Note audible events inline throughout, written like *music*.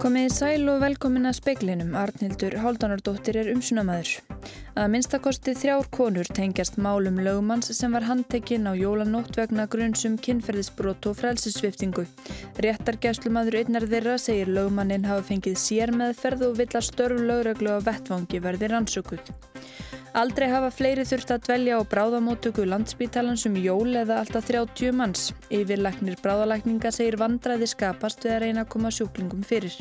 Komið sæl og velkomin að speiklinum. Arnildur Háldanardóttir er umsunamæður. Að minnstakosti þrjár konur tengjast málum lögumanns sem var handtekinn á jólanótt vegna grunnsum kynferðisbrot og frelsisviftingu. Réttargæslumadur einnar þeirra segir lögumannin hafa fengið sér meðferð og vill að störf lögreglu á vettvangi verði rannsökuð. Aldrei hafa fleiri þurft að dvelja á bráðamótöku landsbítalans um jól eða alltaf 30 manns. Yfirlæknir bráðalækninga segir vandraði skapast við að reyna að koma sjúklingum fyrir.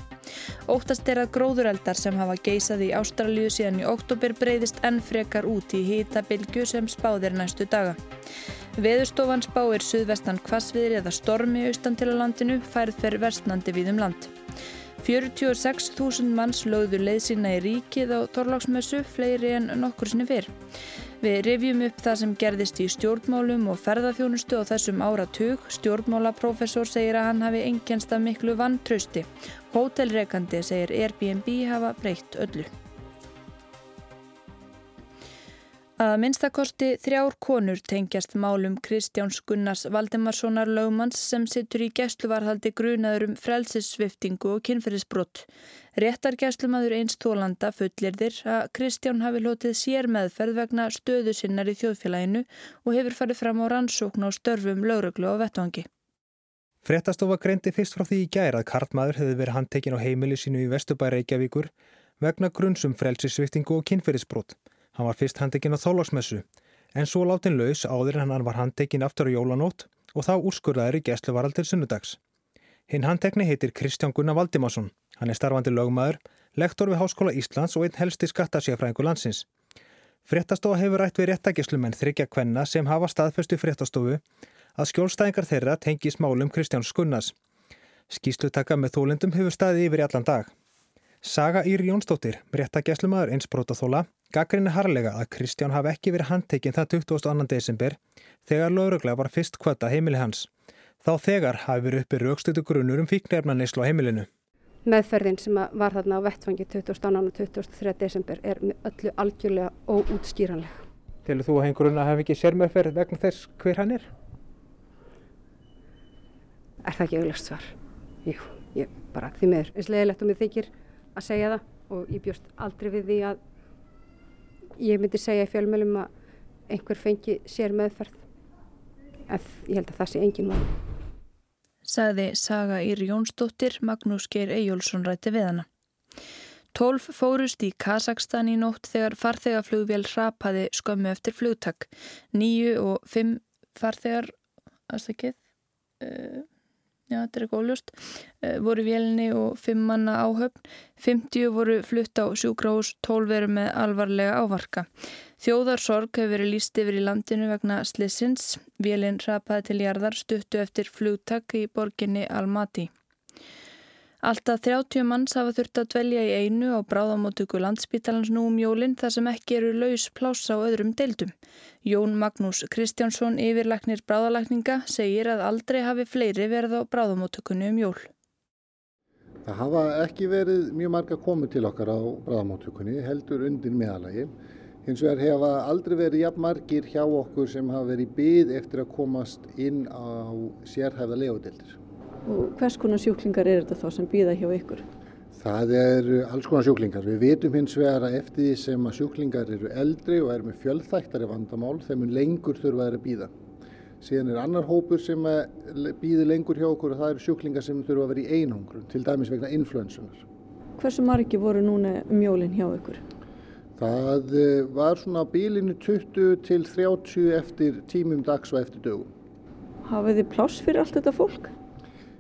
Óttast er að gróðureldar sem hafa geisað í Ástralju síðan í oktober breyðist enn frekar út í hýtabilgju sem spáðir næstu daga. Veðurstofan spáir suðvestan kvassviðri eða stormi austan til á landinu færð fer vestnandi við um land. 46.000 manns lögðu leið sína í ríkið á Þorláksmessu fleiri en nokkur sinni fyrr. Við revjum upp það sem gerðist í stjórnmálum og ferðarþjónustu á þessum áratug. Stjórnmálaprofessor segir að hann hafi engjast af miklu vantrausti. Hótelrekandi segir Airbnb hafa breytt öllu. Að minnstakosti þrjár konur tengjast málum Kristjáns Gunnars Valdemarssonar lögmanns sem sittur í gæsluvarhaldi grunaður um frelsissviftingu og kynferðisbrott. Réttargæslumadur einst þólanda fullir þér að Kristján hafi lotið sér meðferð vegna stöðu sinnar í þjóðfélaginu og hefur farið fram á rannsókn á störfum lögreglu og vettvangi. Frettastofa greindi fyrst frá því í gæra að Karlmaður hefði verið handtekinn á heimili sínu í Vestubæri Reykjavíkur vegna grunnsum frelsissviftingu og kynferðisbrott. Hann var fyrst handekinn á þólagsmessu en svo látin laus áður en hann var handekinn aftur á jólanót og þá úrskurðaður í gæsluvaraldir sunnudags. Hinn handekni heitir Kristján Gunnar Valdimarsson. Hann er starfandi lögmaður, lektor við Háskóla Íslands og einn helsti skattasíafræðingu landsins. Fréttastofa hefur rætt við réttagislumenn þryggja kvenna sem hafa staðfestu fréttastofu að skjólstæðingar þeirra tengi smálum Kristjáns Gunnars. Skýslutaka með þólendum hefur staðið yfir allan dag. Saga Íri Jónsdóttir, réttagislumadur eins brótaþóla, Gaggrinni harlega að Kristján hafi ekki verið handtekinn það 22. desember þegar laurugla var fyrst kvötta heimili hans. Þá þegar hafi verið uppi raukstötu grunur um fíknirfnanislu á heimilinu. Meðferðin sem var þarna á vettfangi 22. og 23. desember er öllu algjörlega óútskýranleg. Til þú að hengur grunna hafi ekki sérmeðferð vegna þess hver hann er? Er það ekki auðvitað svar? Jú, ég bara því meður. Eins leðilegt og mér þykir að segja það og ég bjóst aldrei við því að ég myndi segja í fjölmjölum að einhver fengi sér meðferð. En ég held að það sé engin var Saði Saga Ír Jónsdóttir Magnús Geir Eyjólfsson rætti við hana. Tólf fórust í Kazakstan í nótt þegar farþegaflugvél rapaði skömmu eftir flugtak. Nýju og fimm farþegar aðstakið uh, já þetta er eitthvað óljóst, uh, voru vélni og fimm manna áhöfn, 50 voru flutt á sjúkrahús, 12 veru með alvarlega ávarka. Þjóðarsorg hefur verið líst yfir í landinu vegna slissins, vélinn rapaði til jarðar stuttu eftir flugtak í borginni Almaty. Alltaf 30 manns hafa þurft að dvelja í einu á bráðamótöku landsbítalans nú um jólinn þar sem ekki eru laus pláss á öðrum deildum. Jón Magnús Kristjánsson, yfirlæknir bráðalækninga, segir að aldrei hafi fleiri verið á bráðamótökunni um jól. Það hafa ekki verið mjög marga komið til okkar á bráðamótökunni, heldur undir meðalagi. Hins vegar hefa aldrei verið jafn margir hjá okkur sem hafa verið byð eftir að komast inn á sérhæfða legodeldir. Og hvers konar sjúklingar er þetta þá sem býða hjá ykkur? Það er alls konar sjúklingar. Við vitum hins vegar að eftir því sem að sjúklingar eru eldri og eru með fjöldþættari vandamál þeim er lengur þurfa þeir að býða. Síðan er annar hópur sem býður lengur hjá okkur og það eru sjúklingar sem þurfa að vera í einhungrun, til dæmis vegna influensunar. Hversu margi voru núna um jólinn hjá ykkur? Það eh, var svona bílinu 20 til 30 eftir tímum dags og eftir dögum. Hafið þið pláss fyrir allt þetta fólk?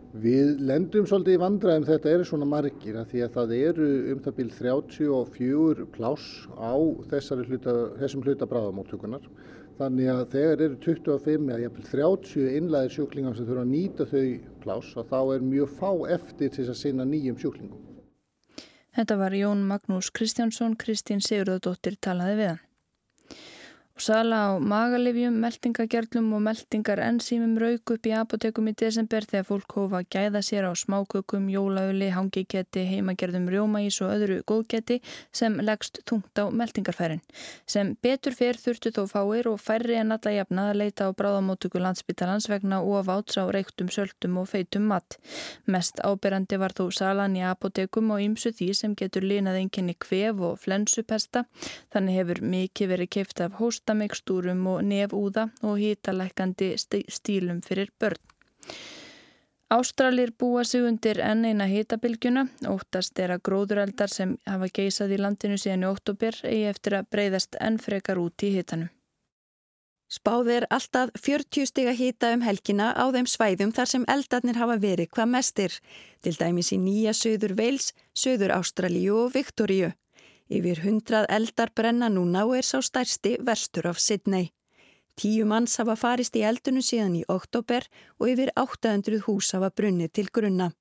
Við lendum svolítið í vandræðum þetta eru svona margir að því að það eru um það bíl 34 pláss á hluta, þessum hluta bráðamóttökunar. Þannig að þegar eru 25 eða 30 innlæðir sjúklingar sem þurfa að nýta þau pláss og þá er mjög fá eftir til að sinna nýjum sjúklingum. Þetta var Jón Magnús Kristjánsson, Kristín Sigurðardóttir talaði við hann. Sala á magalifjum, meldingagerlum og meldingar enzýmum rauk upp í apotekum í desember þegar fólk hófa gæða sér á smákökum, jólauli, hangiketti, heimagerðum rjómaís og öðru góðgetti sem leggst tungt á meldingarfærin. Sem betur fyrr þurftu þó fáir og færri en alla jafna að leita á bráðamótöku landsbyttalans vegna ofaáts á reyktum, söltum og feitum mat. Mest áberandi var þó salan í apotekum og ymsu því sem getur linað einkenni kvef og flensupesta. Þannig hefur mikið verið keift af hóst hjartamikstúrum og nefúða og hítalækandi stílum fyrir börn. Ástralir búa sig undir enn eina hítabilgjuna, óttast er að gróðureldar sem hafa geisað í landinu síðan í óttúber eigi eftir að breyðast enn frekar út í hítanum. Spáð er alltaf 40 stiga hýta um helgina á þeim svæðum þar sem eldarnir hafa verið hvað mestir, til dæmis í nýja söður Veils, söður Ástralíu og Viktoríu. Yfir hundrað eldar brenna núna og er sá stærsti verstur af Sydney. Tíu manns hafa farist í eldunu síðan í oktober og yfir 800 hús hafa brunnið til grunna.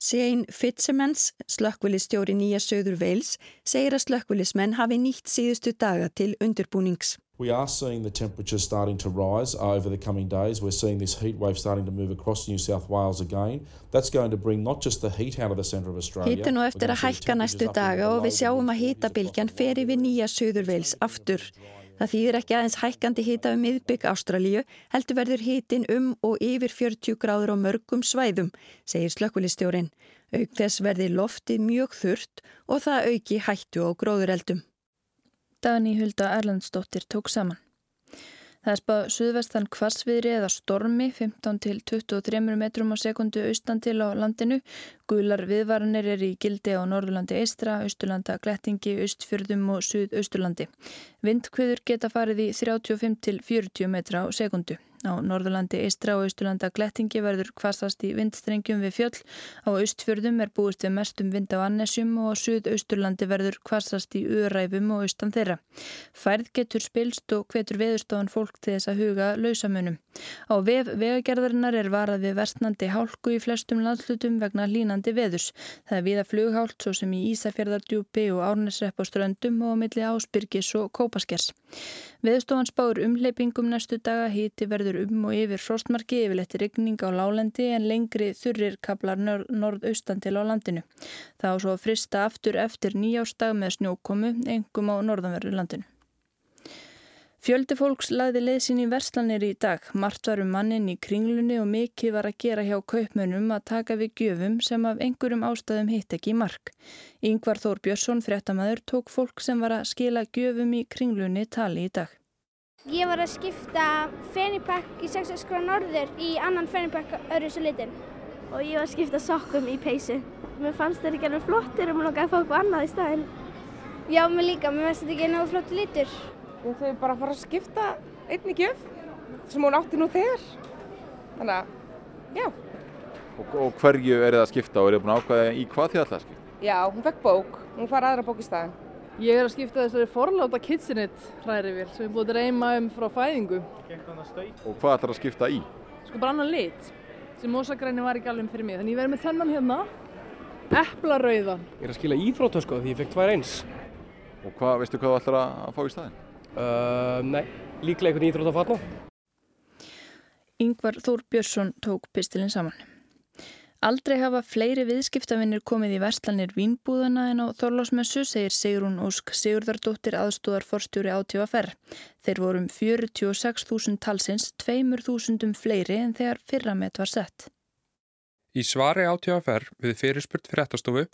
Sein Fitzemans, slökkvilistjóri Nýja Söður Veils, segir að slökkvilismenn hafi nýtt síðustu daga til undirbúnings. We are seeing the temperature starting to rise over the coming days. We're seeing this heat wave starting to move across New South Wales again. That's going to bring not just the heat out of the centre of Australia. Hittu nú eftir að hækka næstu daga og við sjáum að hitabilgjan fer yfir nýja Suðurveils aftur. Það þýðir ekki aðeins hækkandi hita um miðbygg Ástralíu, heldur verður hitin um og yfir 40 gráður á mörgum svæðum, segir slökkulistjórin. Auk þess verði loftið mjög þurrt og það auki hættu á gróðureldum. Dagni Hulda Erlandsdóttir tók saman. Það er spáð suðvestan kvassviðri eða stormi 15 til 23 metrum á sekundu austan til á landinu. Gular viðvaranir er í gildi á Norðurlandi eistra, Östurlanda, Glettingi, Östfjörðum og Suðausturlandi. Vindkviður geta farið í 35 til 40 metra á sekundu. Á Norðurlandi, Eistra og Austurlanda Glettingi verður kvastast í vindstrengjum við fjöll. Á Austfjörðum er búist við mestum vind á Annesjum og á Suðausturlandi verður kvastast í Uræfum og Austan þeirra. Færð getur spilst og hvetur veðurstofan fólk til þess að huga lausamunum. Á vef vegagerðarinnar er varað við vestnandi hálku í flestum landslutum vegna línandi veðurs. Það er viða flughált svo sem í Ísafjörðardjúpi og Árnesrepp á ströndum og milli Ásbyrgis og Kópaskers. Veðstofan spáur umleipingum næstu daga híti verður um og yfir frostmarki yfirleitt rigning á lálendi en lengri þurrir kaplar norðaustan til á landinu. Það á svo að frista aftur eftir nýjástag með snjókomu engum á norðanverðu landinu. Fjöldi fólks lagði leysin í verslanir í dag. Mart var um mannin í kringlunni og mikið var að gera hjá kaupmönnum að taka við gjöfum sem af einhverjum ástæðum hitt ekki í mark. Yngvar Þór Björnsson, fréttamaður, tók fólk sem var að skila gjöfum í kringlunni tali í dag. Ég var að skipta fennipakk í 6 skr. norður í annan fennipakk öðru svo litin. Og ég var að skipta sokkum í peysu. Mér fannst þetta ekki alveg flottir og mér langaði að fá eitthvað annað í staðin. Já, mér líka. Mér finnst þetta ekki náðu flott litur. Ég þau bara að fara að skipta einni gjöf sem hún átti nú þegar. Þannig að, já. Og, og hverju er það að skipta og er það búin að ákvæða í hvað þið að skipta? Já, hún fekk bók. Hún fara aðra bók í staðin. Ég er að skipta þessari forláta kitchenit hrærivél sem ég búið að reyma um frá fæðingu. Og hvað ætlar að skipta í? Sko bara annan lit sem mósagræni var ekki alveg fyrir mig. Þannig ég verði með þennan hérna, eplarauðan. Ég er að skila íþróttösku því ég fekk tvær eins. Og hvað, veistu hvað þú ætlar að fá í staðin? Uh, nei, líklega einhvern íþrótt að fatna. Yngvar Þór Björnsson tók pistilinn saman. Aldrei hafa fleiri viðskiptavinnir komið í verslanir vínbúðana en á Þorlásmessu, segir Sigrún Ósk Sigurðardóttir aðstóðar forstjóri átífaferr. Þeir vorum 46.000 talsins, 2.000 fleiri en þegar fyrramet var sett. Í svari átífaferr við fyrirspurt fréttastofu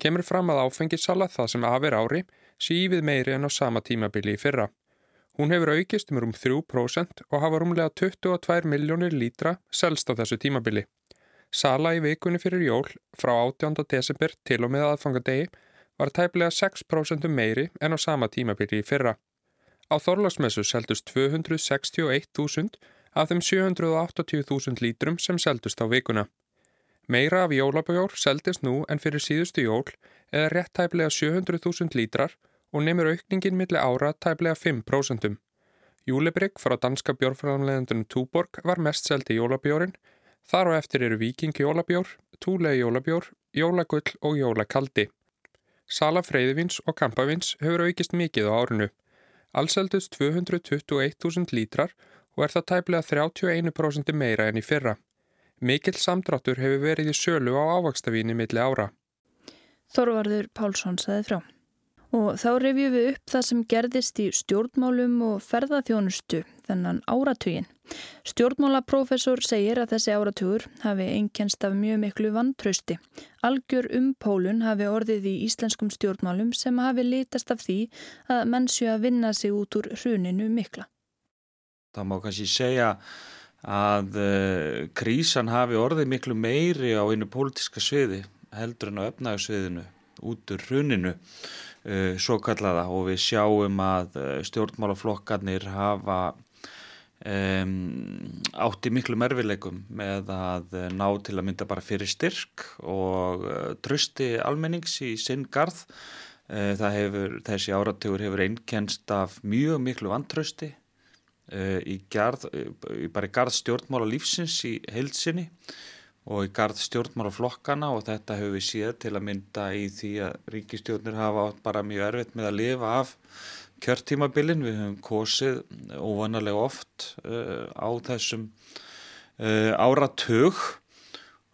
kemur fram að áfengissala það sem afir ári sífið meiri en á sama tímabili í fyrra. Hún hefur aukist um rúm 3% og hafa rúmlega 22 miljónir lítra selst á þessu tímabili. Sala í vikunni fyrir jól frá 18. desember til og með aðfangadegi var tæplega 6% meiri en á sama tímabili í fyrra. Á Þorlagsmessu seldust 261.000 af þeim 780.000 lítrum sem seldust á vikuna. Meira af jólabjór seldist nú en fyrir síðustu jól eða rétt tæplega 700.000 lítrar og nefnir aukningin milli ára tæplega 5%. Júlebrygg frá danska bjórframleðendunum Túborg var mest seldi jólabjórin, þar og eftir eru Viking jólabjór, Túlegi jólabjór, Jólagull og Jólakaldi. Sala freyðivins og kampavins hefur aukist mikið á árinu. Alls eldust 221.000 lítrar og er það tæplega 31% meira enn í fyrra. Mikill samdráttur hefur verið í sölu á ávakstavíni milli ára. Þorvarður Pálsson saði frá. Og þá revjum við upp það sem gerðist í stjórnmálum og ferðaþjónustu þennan áratugin. Stjórnmálaprófessor segir að þessi áratugur hafi einkennst af mjög miklu vantrausti. Algjör um pólun hafi orðið í íslenskum stjórnmálum sem hafi litast af því að mennsju að vinna sig út úr hruninu mikla. Það má kannski segja að uh, krísan hafi orðið miklu meiri á einu pólitiska sviði heldur en á öfnagasviðinu út úr hruninu uh, svo kallaða og við sjáum að uh, stjórnmálaflokkarnir hafa um, átti miklu mervileikum með að uh, ná til að mynda bara fyrir styrk og uh, trösti almennings í sinn garð. Uh, það hefur, þessi áratugur hefur einnkenst af mjög miklu vantrösti í garð, bara í garð stjórnmála lífsins í heilsinni og í gard stjórnmálaflokkana og þetta hefur við séð til að mynda í því að ríkistjórnir hafa bara mjög erfitt með að lifa af kjörtímabilin. Við höfum kosið óvanalega oft uh, á þessum uh, áratug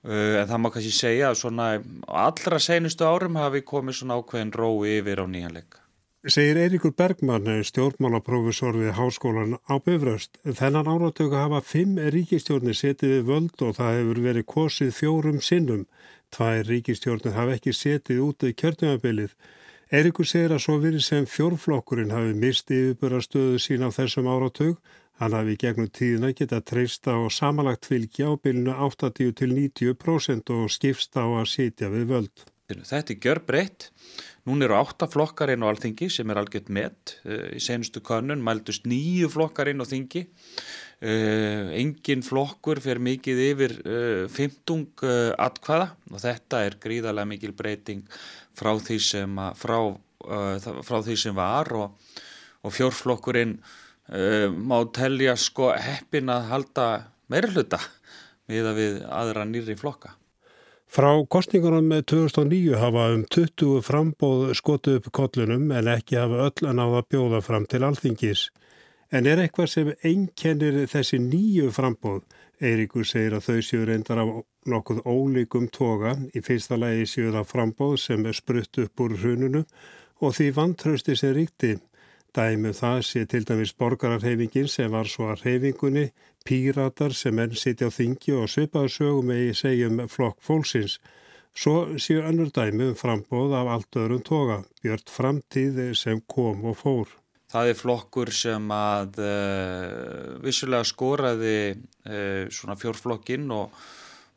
uh, en það má kannski segja að allra senustu árum hafi komið svona ákveðin rói yfir á nýjanleika. Segir Eiríkur Bergmann, stjórnmálaprófessor við háskólan á Bifröst. Þennan áratöku hafa fimm ríkistjórnir setið við völd og það hefur verið kosið fjórum sinnum. Tvær ríkistjórnir hafa ekki setið út í kjörnumabilið. Eiríkur segir að svo verið sem fjórflokkurinn hafi mistið yfirbörastöðu sín á þessum áratök. Hann hafi gegnum tíðina geta treysta og samanlagt fylgja á bylunu 80 til 90% og skipst á að setja við völd. Þetta er gjör breytt. Nún eru átta flokkar inn á alþingi sem er algjört met. Eh, í senustu kannun mældust nýju flokkar inn á þingi. Uh, engin flokkur fyrir mikið yfir uh, 15 uh, atkvaða og þetta er gríðarlega mikil breyting frá því sem, að, frá, frá því sem var og, og fjórflokkurinn má telja sko heppin að halda meirhluta við aðra nýri flokka. Frá kostningunum með 2009 hafa um 20 frambóð skotu upp kollunum en ekki hafa öll að náða bjóða fram til alþingis. En er eitthvað sem einkennir þessi nýju frambóð? Eiríkur segir að þau séu reyndar af nokkuð ólíkum toga í fyrsta lægi séu það frambóð sem er sprutt upp úr hrununu og því vantrausti sem ríkti. Dæmið um það sé til dæmis borgararhefingin sem var svo að rhefingunni, píratar sem enn sitja á þingi og svipaðu sögum eða segjum flokk fólksins. Svo séu önnur dæmið um frambóð af allt öðrum toga, björt framtíð sem kom og fór. Það er flokkur sem að uh, vissulega skoraði uh, svona fjórflokkinn og,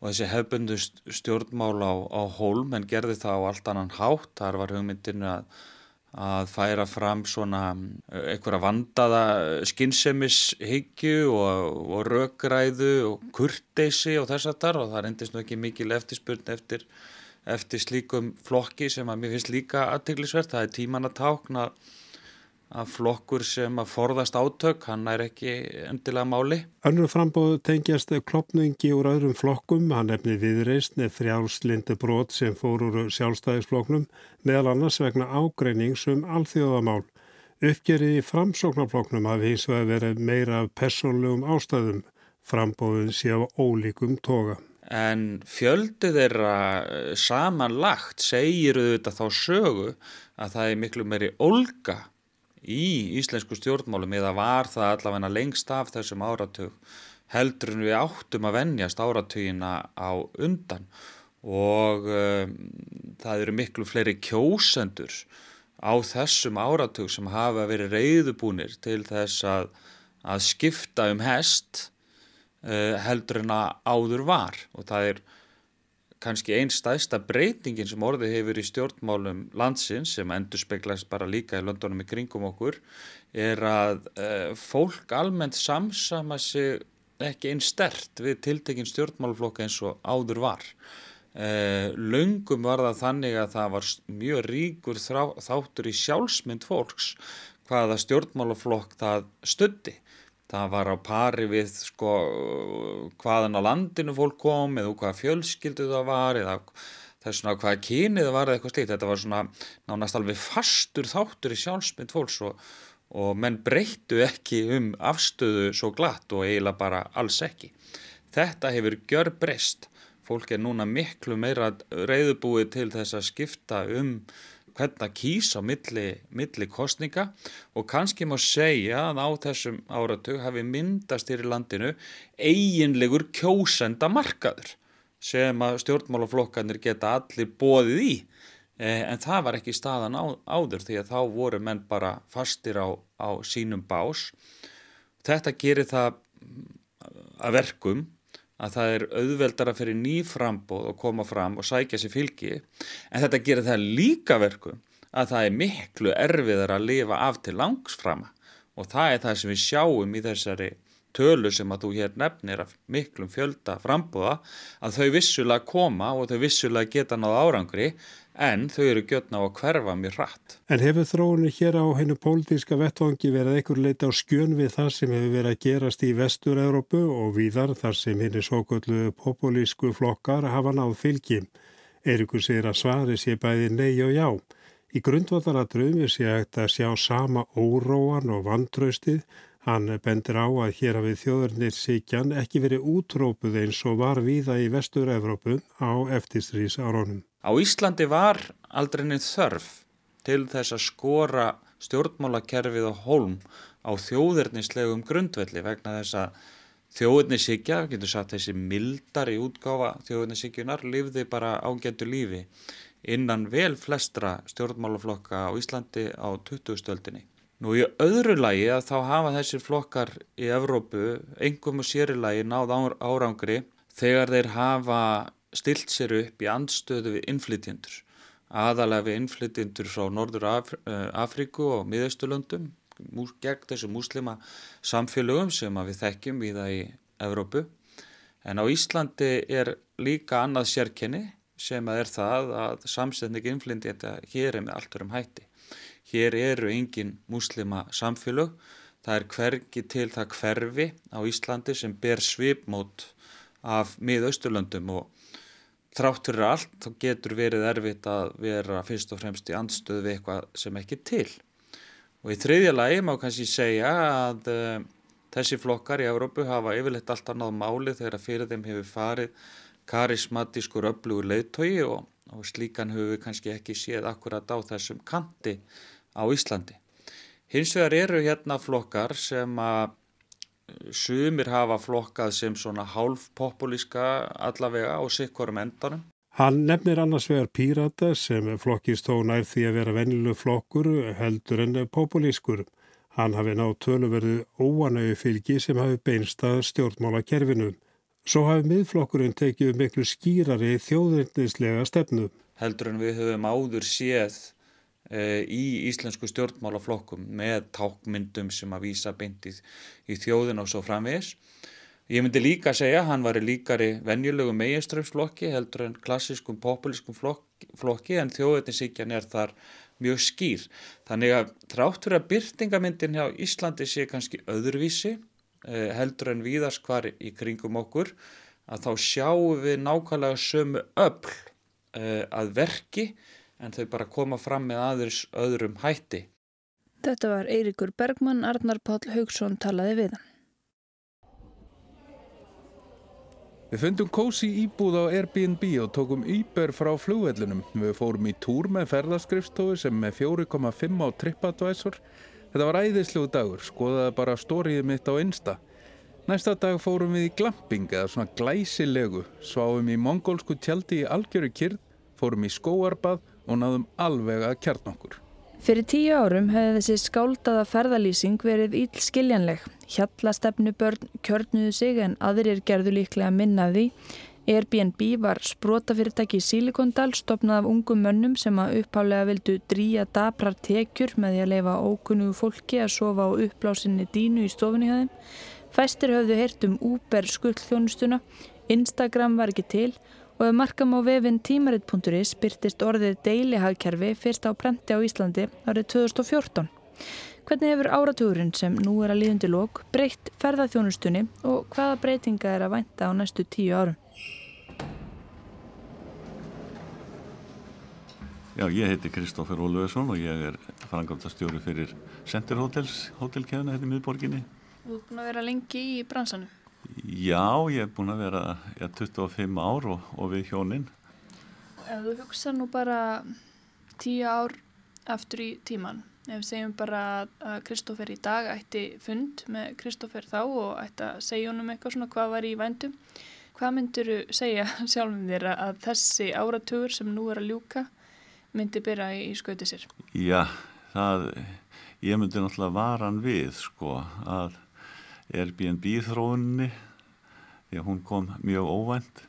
og þessi hefbundu stjórnmál á, á hólm en gerði það á allt annan hátt. Þar var hugmyndinu að að færa fram svona eh, einhverja vandaða skinsemishyggju og, og röggræðu og kurteysi og þess að þar og það reyndist nú ekki mikil eftirspurn eftir, eftir slíkum flokki sem að mér finnst líka aðteglisvert, það er tíman að tákna að flokkur sem að forðast átök, hann er ekki endilega máli. Önnur frambóðu tengjast klopningi úr öðrum flokkum, hann efni viðreist nefn þrjálslindi brot sem fór úr sjálfstæðisflokknum, meðal annars vegna ágreinings um alþjóðamál. Uppgerið í framsóknarflokknum hafi hins vegar verið meira af personlegum ástæðum, frambóðun sé á ólíkum toga. En fjöldi þeirra samanlagt segir auðvitað þá sögu að það er miklu meiri olga í íslensku stjórnmálum eða var það allavega lengst af þessum áratug heldur en við áttum að vennjast áratugina á undan. Og um, það eru miklu fleiri kjósendur á þessum áratug sem hafa verið reyðubúnir til þess að, að skipta um hest uh, heldur en að áður var. Og það er kannski einn staðsta breytingin sem orðið hefur í stjórnmálum landsins sem endur speglast bara líka í löndunum í kringum okkur er að uh, fólk almennt samsama sig ekki einn stert við tiltekinn stjórnmálflokka eins og áður var. Uh, Laungum var það þannig að það var mjög ríkur þrá, þáttur í sjálfsmynd fólks hvaða stjórnmálaflokk það stöndi það var á pari við sko hvaðan á landinu fólk kom eða hvaða fjölskyldu það var eða þess svona hvaða kynið það var eða eitthvað slíkt þetta var svona nánast alveg fastur þáttur í sjálfsmynd fólks og, og menn breyttu ekki um afstöðu svo glatt og eiginlega bara alls ekki. Þetta hefur gjör breyst. Fólk er núna miklu meira reyðubúið til þess að skipta um hvernig að kýsa á milli, milli kostninga og kannski má segja að á þessum áratug hafi myndast í landinu eiginlegur kjósenda markaður sem að stjórnmálaflokkanir geta allir bóðið í Eh, en það var ekki staðan á, áður því að þá voru menn bara fastir á, á sínum bás. Þetta gerir það að verkum að það er auðveldara fyrir nýframbóð að koma fram og sækja sér fylgi. En þetta gerir það líka verkum að það er miklu erfiðar að lifa af til langsframa og það er það sem við sjáum í þessari tölu sem að þú hér nefnir af miklum fjölda frambúða að þau vissulega koma og þau vissulega geta náða árangri en þau eru gjörna á að hverfa mér hratt. En hefur þróunni hér á hennu pólitíska vettvangi verið einhver leita á skjön við það sem hefur verið að gerast í Vestur-Európu og víðar þar sem henni sókullu populísku flokkar hafa náð fylgjum. Eirikur segir að svari sé bæði nei og já. Í grundvallaradröfum er sé að sjá sama óróan og vantraustið Hann bendir á að hér hafið þjóðarnir síkjan ekki verið útrópuð eins og var víða í Vestur-Evrópu á eftirstrís árónum. Á Íslandi var aldrei neitt þörf til þess að skora stjórnmálakerfið og holm á þjóðarnislegum grundvelli vegna þess að þjóðarnisíkja, getur sagt þessi mildar í útgáfa þjóðarnisíkjunar, lifði bara ágættu lífi innan vel flestra stjórnmálaflokka á Íslandi á 20. stöldinni. Nú í öðru lagi að þá hafa þessir flokkar í Evrópu engum og sérilagi náð árangri þegar þeir hafa stilt sér upp í andstöðu við innflytjendur. Aðalega við innflytjendur frá Norður Af eh, Afríku og Miðaustulöndum gegn þessu múslima samfélögum sem við þekkjum í það í Evrópu. En á Íslandi er líka annað sérkenni sem er það að samsetning innflytjenda hér er með alltur um hætti. Hér eru engin muslima samfélög, það er hvergi til það hverfi á Íslandi sem ber svipmót af miðausturlöndum og þrátt fyrir allt þá getur verið erfitt að vera fyrst og fremst í andstöðu við eitthvað sem ekki til. Og í þriðja lagi má kannski segja að uh, þessi flokkar í Európu hafa yfirleitt allt annað máli þegar fyrir þeim hefur farið karismatískur öflugur leiðtogi og, og slíkan hefur við kannski ekki séð akkurat á þessum kanti á Íslandi. Hins vegar eru hérna flokkar sem að eh, sumir hafa flokkað sem svona hálf populíska allavega og sikkorum endanum. Hann nefnir annars vegar pírata sem flokkist þó nær því að vera vennilu flokkur heldur en populískur. Hann hafi nátt töluverðu óanauðu fylgi sem hafi beinstað stjórnmála kerfinu. Svo hafi miðflokkurinn tekið miklu skýrari þjóðrindislega stefnu. Heldur en við höfum áður séð í íslensku stjórnmálaflokkum með tákmyndum sem að vísa beintið í þjóðin og svo framvegis. Ég myndi líka segja að hann var líkari venjulegu meginströmsflokki heldur en klassiskum populískum flokki en þjóðetinsíkjan er þar mjög skýr. Þannig að þráttur að byrtingamyndin hjá Íslandi sé kannski öðruvísi eh, heldur en víðars hvar í kringum okkur að þá sjáum við nákvæmlega sömu öll eh, að verki en þau bara koma fram með aðeins öðrum hætti. Þetta var Eirikur Bergmann, Arnar Páll Haugsson talaði við hann. Við fundum kósi íbúð á Airbnb og tókum Uber frá flugvellunum. Við fórum í túr með ferðarskrifstofu sem með 4,5 á TripAdvisor. Þetta var æðislegu dagur, skoðaði bara stóriðið mitt á Insta. Næsta dag fórum við í glamping eða svona glæsilegu, sváum í mongólsku tjaldi í algjöru kyrð, fórum í skóarbað og náðum alveg að kjarn okkur. Fyrir tíu árum hefði þessi skáldaða ferðalýsing verið íll skiljanleg. Hjallastefnu börn kjörnuðu sig en aðrir gerðu líklega minnaði. Airbnb var sprótafyrirtæki í Silikondal stopnað af ungum mönnum sem að upphálega vildu dríja dabrar tekjur með því að leifa ókunnugu fólki að sofa á uppblásinni dínu í stofunni hæðum. Fæstir höfðu heyrt um Uber skullþjónustuna, Instagram var ekki til og ef markam á vefin tímarit.is byrtist orðið deilihagkerfi fyrst á prenti á Íslandi árið 2014. Hvernig hefur áratugurinn sem nú er að líðundi lók breytt ferðarþjónustunni og hvaða breytinga er að vænta á næstu tíu árum? Já, ég heiti Kristófer Ólöfesson og ég er frangöldastjóri fyrir Center Hotels, hótelkeðuna hérna í miðborginni. Þú ert búin að vera lengi í bransanum? Já, ég er búin að vera ja, 25 ár og, og við hjóninn. Ef þú hugsa nú bara 10 ár aftur í tíman, ef við segjum bara að Kristófer í dag ætti fund með Kristófer þá og ætti að segja honum eitthvað svona hvað var í vændum, hvað myndur þú segja *laughs* sjálfum þér að þessi áratugur sem nú er að ljúka myndi byrja í skauti sér? Já, það, ég myndi náttúrulega varan við sko að Airbnb þróunni því að hún kom mjög óvænt.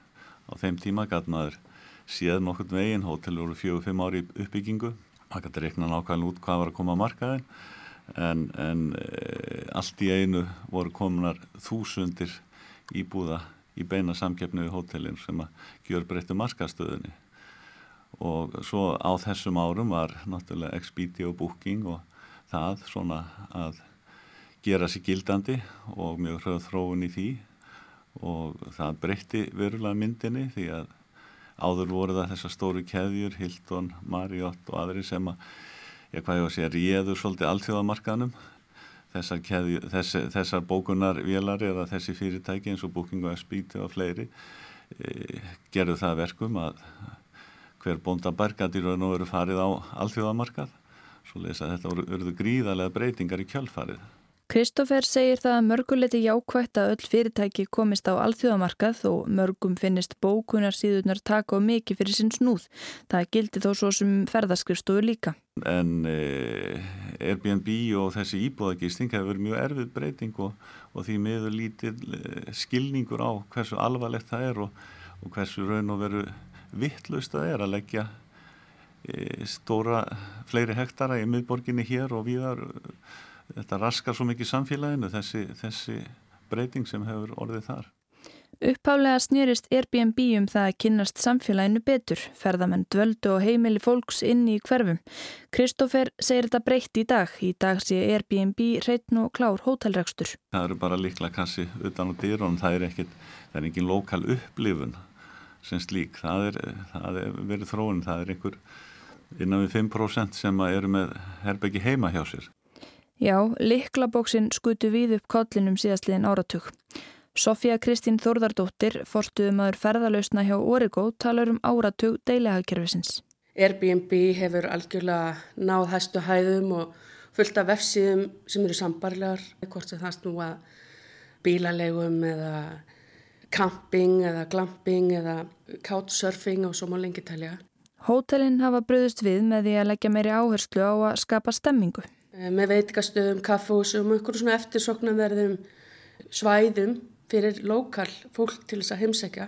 Á þeim tíma gæt maður séð nokkur veginn, hótel voru fjögur-fimm ári uppbyggingu, maður gæti reikna nákvæmlega út hvað var að koma á markaðin en, en e, allt í einu voru komunar þúsundir íbúða í beina samkeppni við hótelin sem að gjör breyttu markastöðunni og svo á þessum árum var náttúrulega Expedia og Booking og það svona að gera sér gildandi og mjög hröð þróun í því og það breytti verulega myndinni því að áður voru það þessar stóru keðjur, Hilton, Marriott og aðri sem að, ég hvað ég var að segja, réður svolítið allþjóðamarkaðnum þessar, keðju, þess, þessar bókunarvélar eða þessi fyrirtæki eins og Booking og Expedia og fleiri e, gerðu það verkum að hver raun og veru farið á allþjóðamarkað svo lesa þetta voru, voru gríðarlega breytingar í kjölfarið Kristófer segir það að mörguleiti jákvægt að öll fyrirtæki komist á alþjóðamarkað og mörgum finnist bókunar síðunar taka og mikið fyrir sinn snúð. Það gildi þó svo sem ferðaskrifstofu líka. En e, Airbnb og þessi íbúðagýsting hefur verið mjög erfið breyting og, og því miður lítið e, skilningur á hversu alvarlegt það er og, og hversu raun og veru vittlust það er að leggja e, stóra fleiri hektara í miðborginni hér og viðar þetta raskar svo mikið samfélaginu þessi, þessi breyting sem hefur orðið þar. Upphálega snýrist Airbnb um það að kynast samfélaginu betur, ferðamenn dvöldu og heimili fólks inn í hverfum. Kristófer segir þetta breytt í dag. Í dag sé Airbnb hreitn og klár hótelrækstur. Það eru bara líkla kassi utan á dýrunum, það er ekkit, það er engin lokal upplifun sem slík. Það er, það er verið þróun, það er einhver innan við 5% sem eru með herbeggi heima hjá sér. Já, liklabóksinn skutu við upp kollinum síðastliðin áratug. Sofía Kristín Þórðardóttir, forstuðum aður ferðalausna hjá Origo, talar um áratug deilihagkerfisins. Airbnb hefur algjörlega náð hæstu hæðum og fullt af vefsíðum sem eru sambarlegar, hvort sem það snúa bílalegum eða camping eða glamping eða couchsurfing og svo má lengi talja. Hótelin hafa bröðust við með því að leggja meiri áherslu á að skapa stemmingu. Eh, með veitikastöðum, kaffúsum og einhverjum svona eftirsoknanverðum svæðum fyrir lokal fólk til þess að heimsækja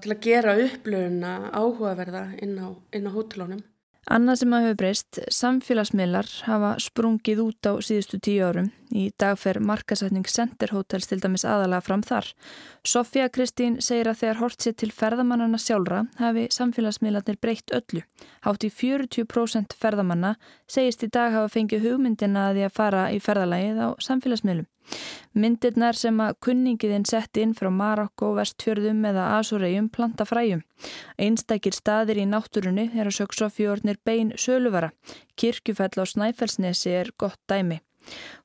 til að gera upplöfuna áhugaverða inn á, á hótelónum. Annað sem hafa breyst, samfélagsmiðlar hafa sprungið út á síðustu tíu árum. Í dag fer markasætning Center Hotels til dæmis aðalega fram þar. Sofía Kristín segir að þegar hort sér til ferðamannana sjálfra hafi samfélagsmiðlarnir breytt öllu. Hátt í 40% ferðamanna segist í dag hafa fengið hugmyndina að því að fara í ferðalagið á samfélagsmiðlum. Myndirnar sem að kunningiðinn sett inn frá Marokko, Vestfjörðum eða Asureyjum planta fræjum. Einstakir staðir í náttúrunni er að sög Sofjórnir bein söluvara. Kirkjufell á Snæfellsnesi er gott dæmi.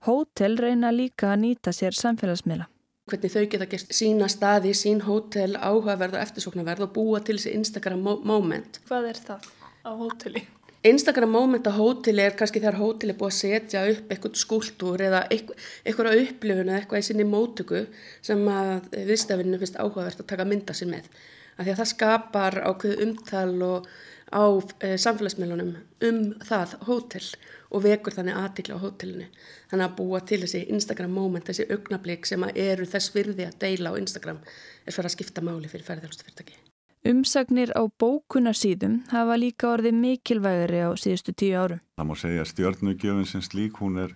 Hótel reyna líka að nýta sér samfélagsmiðla. Hvernig þau geta gert sína staði, sín hótel, áhugaverð og eftirsóknarverð og búa til þessi Instagram moment. Hvað er það á hóteli? Instagram moment á hóteli er kannski þegar hóteli er búið að setja upp eitthvað skúltúr eða eitthvað á upplifun eða eitthvað í sinni mótöku sem að viðstafinu finnst áhugavert að taka mynda sér með. Af því að það skapar ákveð umtal og á e, samfélagsmiðlunum um það hótel og vekur þannig aðtikla á hótelinu. Þannig að búa til þessi Instagram moment, þessi augnablík sem eru þess virði að deila á Instagram er fyrir að skipta máli fyrir ferðarhaldstufyrirtæki. Umsagnir á bókunarsýðum hafa líka orðið mikilvægari á síðustu tíu árum. Það má segja að stjórnugjöfun sem slík hún er,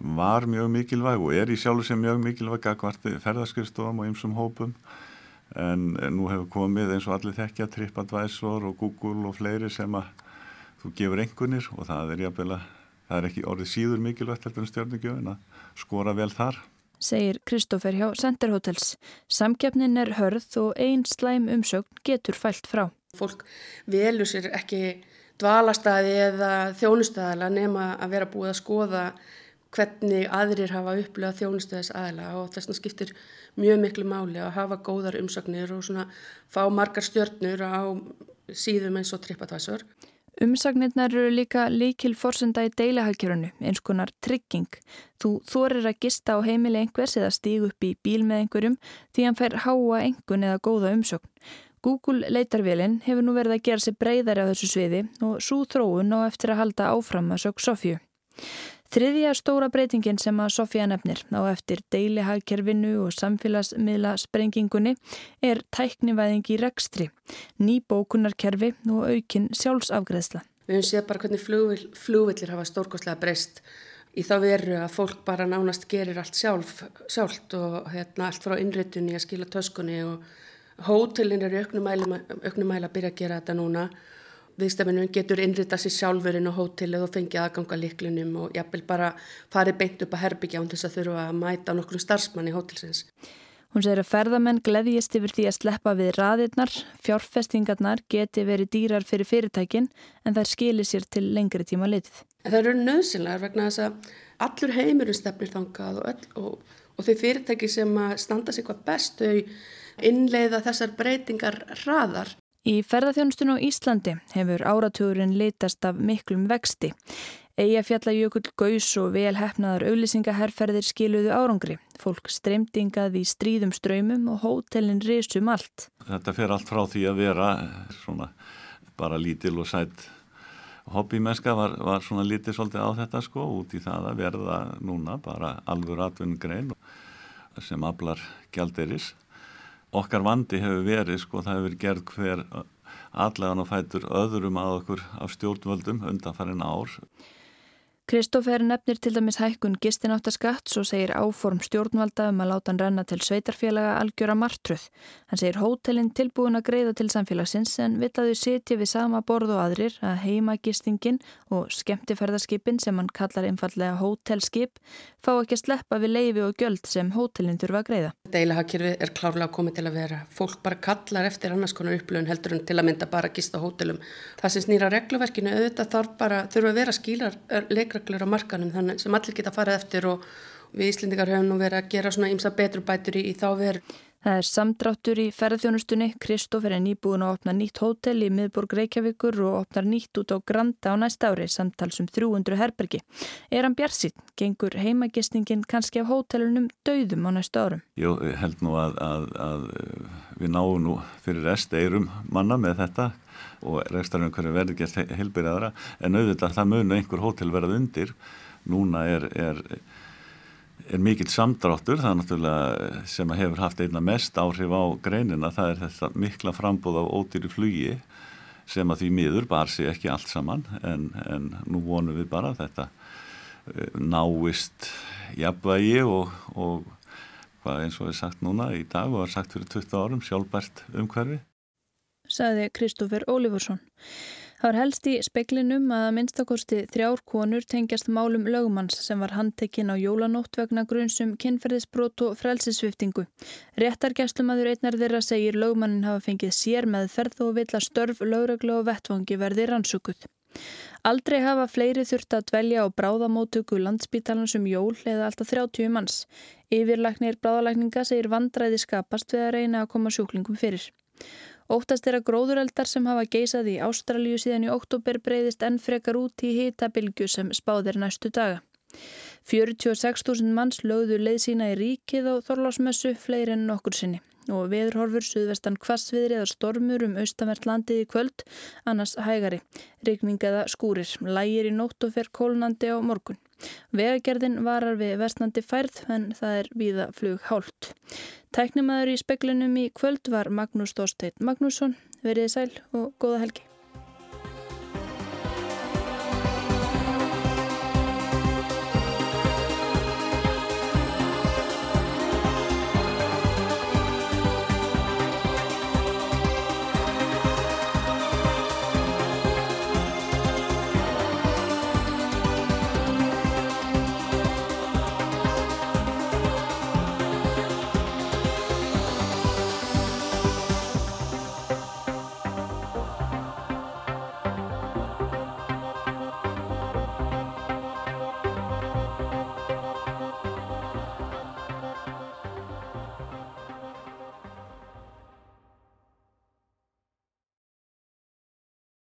var mjög mikilvæg og er í sjálfu sem mjög mikilvæg að hvart ferðarskriðstofum og ymsum hópum en nú hefur komið eins og allir þekkja TripAdvisor og Google og fleiri sem að þú gefur engunir og það er, jafnvel, það er ekki orðið síður mikilvægt heldur en stjórnugjöfun að skora vel þar segir Kristófer hjá Center Hotels. Samkjöfnin er hörð og einn slæm umsögn getur fælt frá. Fólk velur sér ekki dvalastæði eða þjónustæðala nema að vera búið að skoða hvernig aðrir hafa upplöðað þjónustæðis aðla og þess vegna skiptir mjög miklu máli að hafa góðar umsagnir og svona fá margar stjörnur á síðum eins og TripAdvisor. Umsagnirnar eru líka líkil forsenda í deilahagkjörunu, eins konar trygging. Þú þorir að gista á heimili einhvers eða stígu upp í bíl með einhverjum því hann fær háa engun eða góða umsögn. Google leitarvélinn hefur nú verið að gera sig breyðari á þessu sviði og svo þróun á eftir að halda áfram að sög Sofju. Þriðja stóra breytingin sem að Sofía nefnir á eftir deilihagkerfinu og samfélagsmiðla sprengingunni er tæknivæðing í rekstri, ný bókunarkerfi og aukin sjálfsafgreðsla. Við höfum séð bara hvernig flugvill, flugvillir hafa stórkoslega breyst í þá veru að fólk bara nánast gerir allt sjálf, sjálft og hérna, allt frá innréttunni að skila töskunni og hótelin er auknum mæla að byrja að gera þetta núna viðstæminum getur innrita sér sjálfurinn á hótelið og fengið aðganga líklunum og jafnvel bara farið beint upp að herbyggja án þess að þurfa að mæta nokkrum starfsmanni hótelsins. Hún segir að ferðamenn gleðjist yfir því að sleppa við raðirnar, fjárfestingarnar geti verið dýrar fyrir fyrirtækin en þær skilir sér til lengri tíma litið. Það eru nöðsynlegar vegna þess að allur heimurinn stefnir þangað og, öll, og, og þau fyrirtæki sem standa sig hvað best, þau innleiða þessar breytingar hraðar Í ferðarþjónustun á Íslandi hefur áratugurinn litast af miklum vexti. Eyjafjallajökull, gaus og velhæfnaðar auðlýsingaherrferðir skiluðu árangri. Fólk streymdingað í stríðum ströymum og hótelin risum allt. Þetta fer allt frá því að vera svona bara lítil og sætt hobbymesska var, var svona lítið svolítið á þetta sko út í það að verða núna bara alvur atvinnugrein sem aflar gjaldiris okkar vandi hefur verið sko það hefur gerð hver allan og fætur öðrum að okkur af stjórnvöldum undan farin ár Kristófer nefnir til dæmis hækkun gistináttaskatts og segir áform stjórnvalda um að láta hann renna til sveitarfélaga algjöra martruð. Hann segir hótelin tilbúin að greiða til samfélagsins en vill að þau sitja við sama borð og aðrir að heima gistingin og skemmtiferðarskipin sem hann kallar einfallega hótelskip fá ekki að sleppa við leifi og gjöld sem hótelin þurfa að greiða. Deilahagkjörfi er klárlega komið til að vera. Fólk bara kallar eftir annars konar upplöfun heldur en til að mynda bara gista hótelum. Það sem snýra regluverkinu auðvitað þarf bara, þurfa að vera skílar leikreglur á markanum þannig sem allir geta farið eftir og við Íslendingar höfum nú verið að gera svona ímsa betrurbætur í, í þá verð. Það er samdráttur í ferðjónustunni. Kristófer er nýbúin að opna nýtt hótel í miðborg Reykjavíkur og opnar nýtt út á Granda á næsta ári samtalsum 300 herbergi. Er hann björnsinn? Gengur heimagistingin kannski af hótelunum döðum á næsta árum? Jú, held nú að, að, að við náum nú fyrir rest eirum manna með þetta og rekstarinn hverju verður gert heilbyrjaðara en auðvitað það munu einhver hótel verað undir. Núna er, er, er mikill samdráttur það er náttúrulega sem hefur haft einna mest áhrif á greinina það er þetta mikla frambóð á ódýri flugi sem að því miður bar sér ekki allt saman en, en nú vonum við bara að þetta eh, náist jafnvægi og, og hvað eins og er sagt núna í dag og er sagt fyrir 20 árum sjálfbært umhverfi saði Kristófer Ólifursson. Það var helst í speklinum að minnstakosti þrjár konur tengjast málum lögumanns sem var handtekinn á jólanótt vegna grunnsum kynferðisbrót og frelsisviftingu. Réttargæslumadur einnar þeirra segir lögumannin hafa fengið sér með ferð og vill að störf lögreglu og vettvangi verði rannsökuð. Aldrei hafa fleiri þurft að dvelja á bráðamótöku landsbítalans um jól eða alltaf 30 manns. Yfirlæknir bráðalækninga segir vandræði skapast við að reyna að koma sjúklingum fyrir. Óttast er að gróðureldar sem hafa geisað í Ástralju síðan í oktober breyðist enn frekar út í hitabilgu sem spáðir næstu daga. 46.000 manns lögðu leið sína í ríkið á Þorlásmessu fleiri enn okkur sinni og veðurhorfur suðvestan kvassviðri eða stormur um austanvert landið í kvöld, annars hægari, regningaða skúrir, lægir í nótt og fer kólnandi á morgun. Vegagerðin varar við vestnandi færð en það er víða flug hált. Tæknimaður í speklinum í kvöld var Magnús Þorsteit Magnússon. Verið sæl og góða helgi.